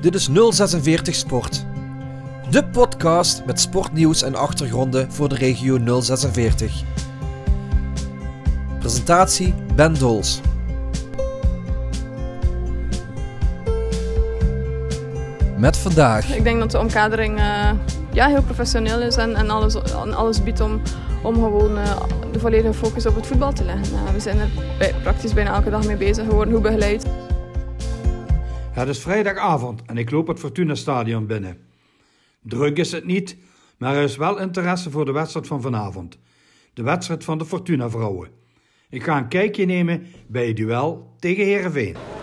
Dit is 046 Sport. De podcast met sportnieuws en achtergronden voor de regio 046. Presentatie Ben Dols. Met vandaag. Ik denk dat de omkadering uh, ja, heel professioneel is en, en, alles, en alles biedt om, om gewoon uh, de volledige focus op het voetbal te leggen. Uh, we zijn er praktisch bijna elke dag mee bezig. We worden goed begeleid. Het is vrijdagavond en ik loop het Fortuna Stadion binnen. Druk is het niet, maar er is wel interesse voor de wedstrijd van vanavond. De wedstrijd van de Fortuna vrouwen. Ik ga een kijkje nemen bij het duel tegen Herenveen.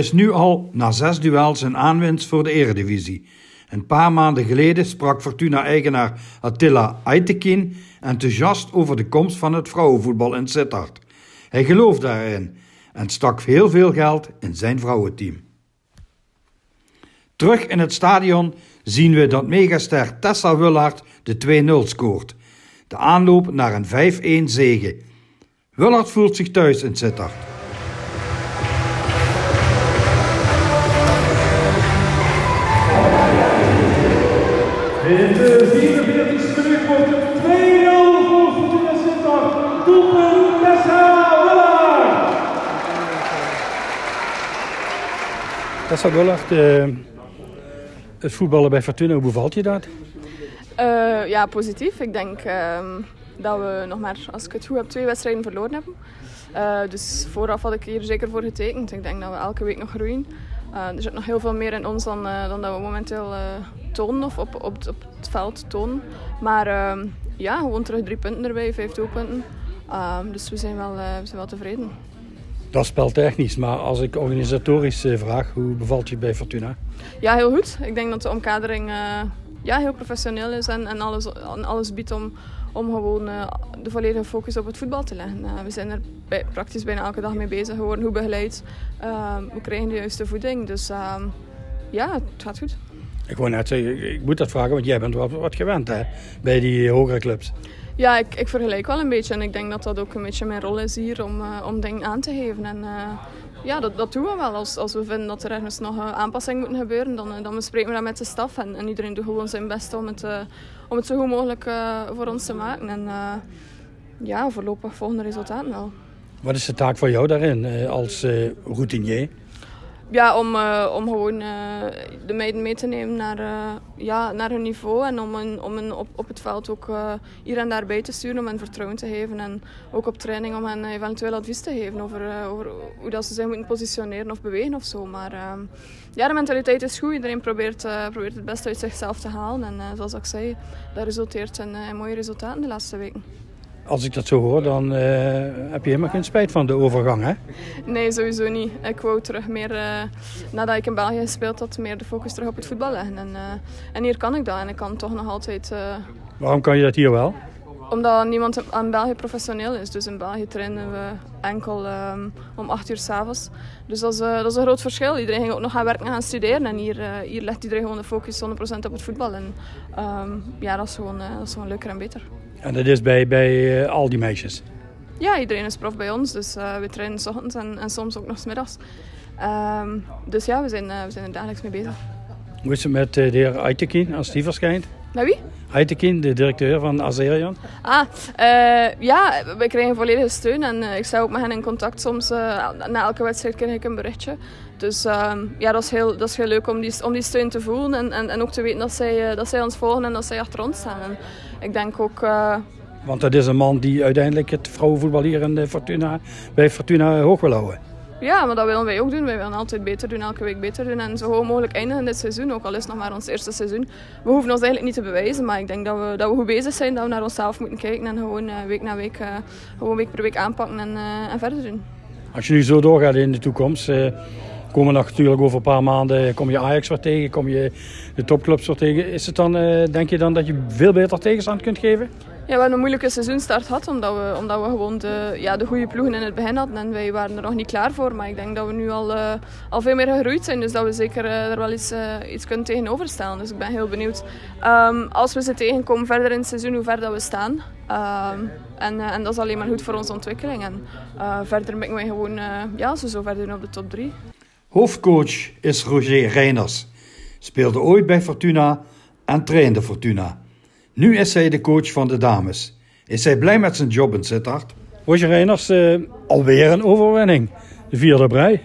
Is nu al na zes duels een aanwinst voor de eredivisie. Een paar maanden geleden sprak Fortuna-eigenaar Attila Aytekin enthousiast over de komst van het vrouwenvoetbal in Sittard. Hij geloofde daarin en stak heel veel geld in zijn vrouwenteam. Terug in het stadion zien we dat megaster Tessa Wullard de 2-0 scoort. De aanloop naar een 5-1 zege. Wullard voelt zich thuis in Sittard. In de 44e minuut wordt het 2-0 voor Fortuna Sittard. Doelpunt Tessa Wullard. Tessa Wullard, uh, het voetballen bij Fortuna, hoe bevalt je dat? Uh, ja, positief. Ik denk uh, dat we nog maar, als ik het goed heb, twee wedstrijden verloren hebben. Uh, dus vooraf had ik hier zeker voor getekend. Ik denk dat we elke week nog groeien. Er zit nog heel veel meer in ons dan, dan dat we momenteel tonen of op, op, op het veld tonen. Maar uh, ja, gewoon terug drie punten erbij, vijf doelpunten. Uh, dus we zijn, wel, we zijn wel tevreden. Dat is speltechnisch, maar als ik organisatorisch eh, vraag, hoe bevalt je bij Fortuna? Ja, heel goed. Ik denk dat de omkadering eh, ja, heel professioneel is en, en, alles, en alles biedt om, om gewoon de volledige focus op het voetbal te leggen. we zijn er bij, praktisch bijna elke dag mee bezig. We worden goed begeleid. Ehm, we krijgen de juiste voeding. Dus ehm, ja, het gaat goed. Ik wou net zeggen, ik moet dat vragen, want jij bent wat, wat gewend hè, bij die hogere clubs. Ja, ik, ik vergelijk wel een beetje en ik denk dat dat ook een beetje mijn rol is hier om, uh, om dingen aan te geven. En uh, ja, dat, dat doen we wel. Als, als we vinden dat er ergens nog uh, aanpassingen moeten gebeuren, dan, dan bespreken we dat met de staf. En, en iedereen doet gewoon zijn best om het, om het zo goed mogelijk voor ons te maken. En ja, voorlopig volgende resultaten wel. Wat is de taak voor jou daarin als routinier? Ja, om, uh, om gewoon uh, de meiden mee te nemen naar, uh, ja, naar hun niveau. En om, een, om op, op het veld ook hier en daar bij te sturen. Om hen vertrouwen te geven. En ook op training om hen eventueel advies te geven over, over hoe dat ze zich moeten positioneren of bewegen of zo. Maar ja, de mentaliteit is goed. Iedereen probeert, probeert het beste uit zichzelf te halen. En zoals ik zei, dat resulteert in mooie resultaten de laatste weken. Als ik dat zo hoor, dan uh, heb je helemaal geen spijt van de overgang, hè? Nee, sowieso niet. Ik wou terug meer, uh, nadat ik in België gespeeld had, meer de focus terug op het voetbal leggen. En, en hier kan ik dat en ik kan toch nog altijd... Waarom kan je dat hier wel? Omdat niemand aan België professioneel is. Dus in België trainen we enkel um, om 8 uur s'avonds. Dus dat is, dat is een groot verschil. Iedereen ging ook nog gaan werken en gaan studeren. En hier, hier legt iedereen gewoon de focus 100% op het voetbal. En um, ja, dat is, gewoon, dat is gewoon leuker en beter. En dat is bij, bij al die meisjes? Ja, iedereen is prof bij ons, dus we trainen s ochtends en, en, soms ook nog s middags. Um, dus ja, we zijn, we zijn er dagelijks mee bezig. Hoe is het met de heer Aitekin als die verschijnt? Met wie? Aitekin, de directeur van Azerion. Ah, uh, ja, we krijgen volledige steun en uh, ik sta ook met hen in contact. Soms uh, na elke wedstrijd krijg ik een berichtje. Dus ja, dat is, heel, dat is heel leuk om die, om die steun te voelen en, en, en ook te weten dat zij, dat zij ons volgen en dat zij achter ons staan. En ik denk ook... Want dat is een man die uiteindelijk het vrouwenvoetbal hier in Fortuna, bij Fortuna hoog wil houden. Ja, maar dat willen wij ook doen. Wij willen altijd beter doen, elke week beter doen. En zo hoog mogelijk eindigen dit seizoen, ook al is het nog maar ons eerste seizoen. We hoeven ons eigenlijk niet te bewijzen, maar ik denk dat we, dat we goed bezig zijn, dat we naar onszelf moeten kijken en gewoon uh, week na week, uh, gewoon week per week aanpakken en, uh, en verder doen. Als je nu zo doorgaat in de toekomst, komen natuurlijk over een paar maanden, kom je Ajax weer tegen, kom je de topclubs weer tegen. Is het dan, denk je dan dat je veel beter tegenstand kunt geven? We hebben een moeilijke seizoenstart gehad, omdat we, omdat we gewoon de, ja, de goede ploegen in het begin hadden. En wij waren er nog niet klaar voor. Maar ik denk dat we nu al, uh, al veel meer gegroeid zijn. Dus dat we zeker uh, er wel iets, uh, iets kunnen tegenover stellen. Dus ik ben heel benieuwd um, als we ze tegenkomen verder in het seizoen, hoe ver dat we staan. Um, en, en dat is alleen maar goed voor onze ontwikkeling. En verder mikken wij gewoon ja, zo verder op de top 3. Hoofdcoach is Roger Reiners. Speelde ooit bij Fortuna en trainde Fortuna. Nu is hij de coach van de dames. Is hij blij met zijn job in Sittard? Roger Reiners, uh, alweer een overwinning. De vierde brei.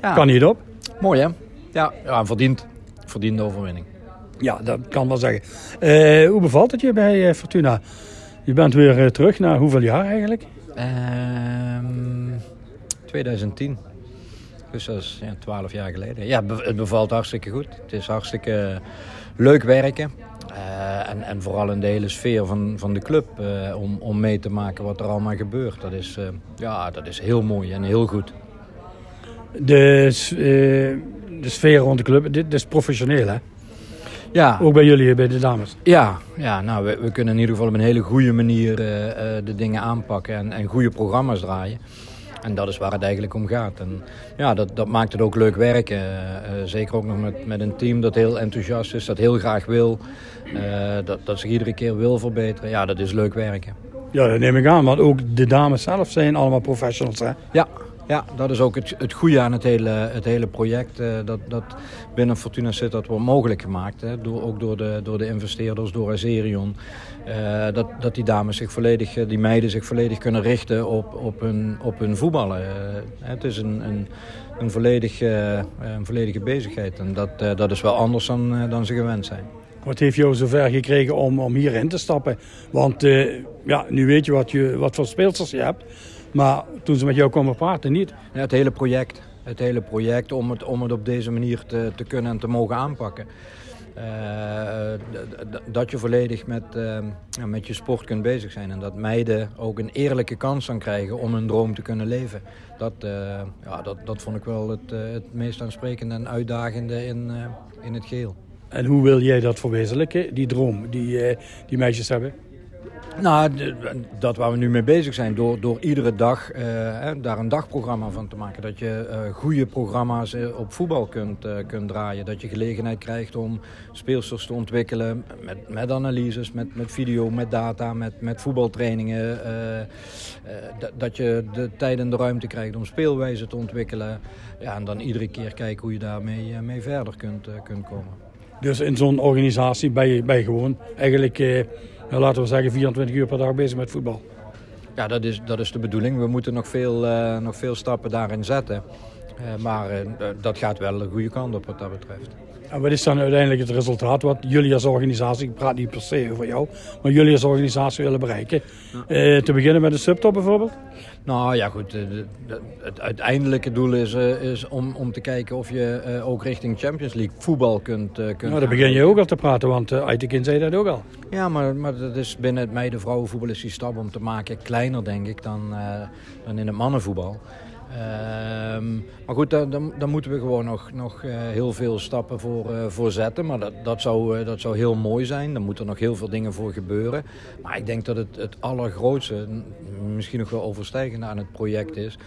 Ja. Kan niet op. Mooi hè? Ja, ja verdient. Verdiende overwinning. Ja, dat kan wel zeggen. Uh, hoe bevalt het je bij uh, Fortuna? Je bent weer terug na hoeveel jaar eigenlijk? 2010. Ehm, dus dat is ja, 12 jaar geleden. Ja, het bevalt hartstikke goed. Het is hartstikke leuk werken. En, en vooral in de hele sfeer van, van de club uh, om, om mee te maken wat er allemaal gebeurt. Dat is, uh, ja, dat is heel mooi en heel goed. De, de sfeer rond de club, dit is professioneel hè? Ja. Ook bij jullie, bij de dames? Ja, ja nou, we, we kunnen in ieder geval op een hele goede manier de dingen aanpakken en, en goede programma's draaien. En dat is waar het eigenlijk om gaat. En ja, dat, dat maakt het ook leuk werken. Uh, zeker ook nog met, met een team dat heel enthousiast is, dat heel graag wil. Uh, dat, dat zich iedere keer wil verbeteren. Ja, dat is leuk werken. Ja, dat neem ik aan. Want ook de dames zelf zijn allemaal professionals, hè? Ja, ja, dat is ook het, het goede aan het hele, het hele project. Uh, dat, dat binnen Fortuna zit dat wordt mogelijk gemaakt. Hè, door, ook door de, door de investeerders, door Azerion. Uh, dat, dat die dames zich volledig, die meiden zich volledig kunnen richten op, op, hun, op hun voetballen. Het is een, een, een, volledig, een volledige bezigheid. En dat, dat is wel anders dan, dan ze gewend zijn. Wat heeft jou zover gekregen om, om hierin te stappen? Want ja, nu weet je wat, je wat voor speelsters je hebt. Maar toen ze met jou kwamen praten, niet. Het hele project. Het hele project om het, om het op deze manier te, te kunnen en te mogen aanpakken. Uh, dat je volledig met, uh, met je sport kunt bezig zijn. En dat meiden ook een eerlijke kans kan krijgen om hun droom te kunnen leven. Dat, ja, dat, dat vond ik wel het, het meest aansprekende en uitdagende in, in het geheel. En hoe wil jij dat verwezenlijken, die droom die die meisjes hebben? Nou, dat waar we nu mee bezig zijn. Door, door iedere dag uh, daar een dagprogramma van te maken. Dat je uh, goede programma's op voetbal kunt, kunt draaien. Dat je gelegenheid krijgt om speelsters te ontwikkelen. Met, met analyses, met, met video, met data, met, met voetbaltrainingen. dat je de tijd en de ruimte krijgt om speelwijze te ontwikkelen. Ja, en dan iedere keer kijken hoe je daarmee mee verder kunt, kunt komen. Dus in zo'n organisatie ben je, gewoon eigenlijk nou, laten we zeggen 24 uur per dag bezig met voetbal. Ja, dat is, dat is de bedoeling. We moeten nog veel, uh, nog veel stappen daarin zetten. Uh, maar uh, dat gaat wel de goede kant op wat dat betreft. En wat is dan uiteindelijk het resultaat wat jullie als organisatie, ik praat niet per se over jou, maar jullie als organisatie willen bereiken? Ja. te beginnen met de subtop bijvoorbeeld? Nou ja, goed. Het uiteindelijke doel is, is om, om te kijken of je ook richting Champions League voetbal kunt. kunt nou, daar begin je ook al te praten, want uh, Aitekin zei dat ook al. Ja, maar, maar dat is binnen het meiden-vrouwenvoetbal is die stap om te maken kleiner, denk ik, dan, uh, dan in het mannenvoetbal. Um, maar goed, dan, moeten we gewoon nog, nog uh, heel veel stappen voor, uh, voor zetten. Maar dat, dat, zou, uh, dat zou heel mooi zijn. Daar moeten nog heel veel dingen voor gebeuren. Maar ik denk dat het, het allergrootste, misschien nog wel overstijgende aan het project is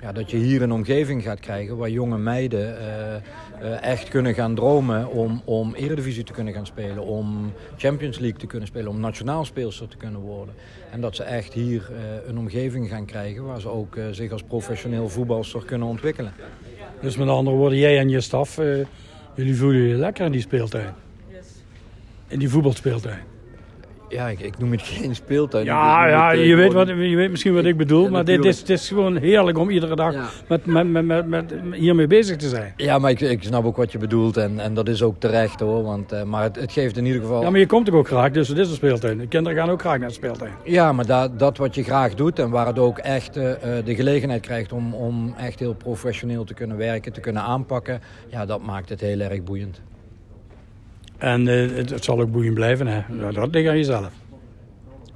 ja, dat je hier een omgeving gaat krijgen waar jonge meiden echt kunnen gaan dromen om, om Eredivisie te kunnen gaan spelen, om Champions League te kunnen spelen, om nationaal speelster te kunnen worden. En dat ze echt hier een omgeving gaan krijgen waar ze ook zich als professioneel voetbalster kunnen ontwikkelen. Dus met andere woorden, jij en je staf, jullie voelen je lekker in die speeltuin? In die voetbalspeeltuin? Ja, ik, ik noem het geen speeltuin. Ja, ja je, weet wat, je weet misschien wat ik bedoel. maar dit is, het is gewoon heerlijk om iedere dag met, met, met, met, met, hiermee bezig te zijn. Ja, maar ik, ik snap ook wat je bedoelt. En, en dat is ook terecht hoor. Want, uh, maar het, het, geeft in ieder geval... Ja, maar je komt ook graag. Dus het is een speeltuin. De kinderen gaan ook graag naar de speeltuin. Ja, maar dat, dat wat je graag doet. En waar het ook echt uh, de gelegenheid krijgt om, om echt heel professioneel te kunnen werken. Te kunnen aanpakken. Ja, dat maakt het heel erg boeiend. En uh, het, het, zal ook boeiend blijven. Hè? Ja, dat ligt aan jezelf.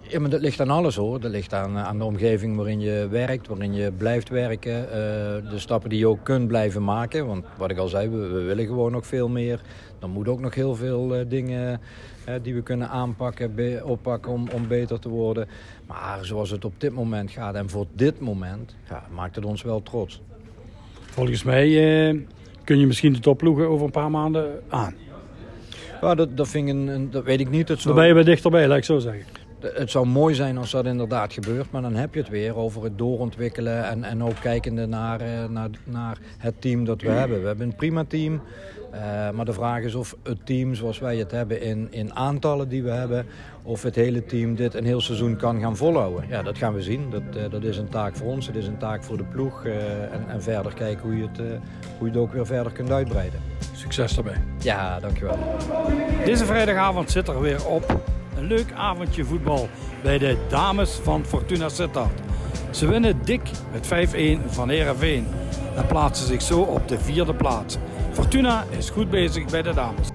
Ja, maar dat ligt aan alles hoor. Dat ligt aan, aan de omgeving waarin je werkt, waarin je blijft werken. Uh, de stappen die je ook kunt blijven maken. Want wat ik al zei, we, we willen gewoon nog veel meer. Dan moet ook nog heel veel uh, dingen uh, die we kunnen aanpakken, oppakken om, om beter te worden. Maar zoals het op dit moment gaat en voor dit moment, ja, maakt het ons wel trots. Volgens mij kun je misschien de topploegen over een paar maanden aan. Ja, dat, dat, vind ik een, dat weet ik niet. Dat zo... Dan ben je weer dichterbij, laat ik zo zeggen het zou mooi zijn als dat inderdaad gebeurt. Maar dan heb je het weer over het doorontwikkelen. En, en ook kijkende naar, eh, naar, naar het team dat we hebben. We hebben een prima team. Uh, maar de vraag is of het team zoals wij het hebben in, in aantallen die we hebben... of het hele team dit een heel seizoen kan gaan volhouden. Ja, dat gaan we zien. Dat, uh, dat is een taak voor ons. Het is een taak voor de ploeg. en, en verder kijken hoe je, het, hoe je het ook weer verder kunt uitbreiden. Succes daarbij. Ja, dankjewel. Deze vrijdagavond zit er weer op een leuk avondje voetbal bij de dames van Fortuna Sittard. Ze winnen dik met 5-1 van Herenveen en plaatsen zich zo op de vierde plaats. Fortuna is goed bezig bij de dames.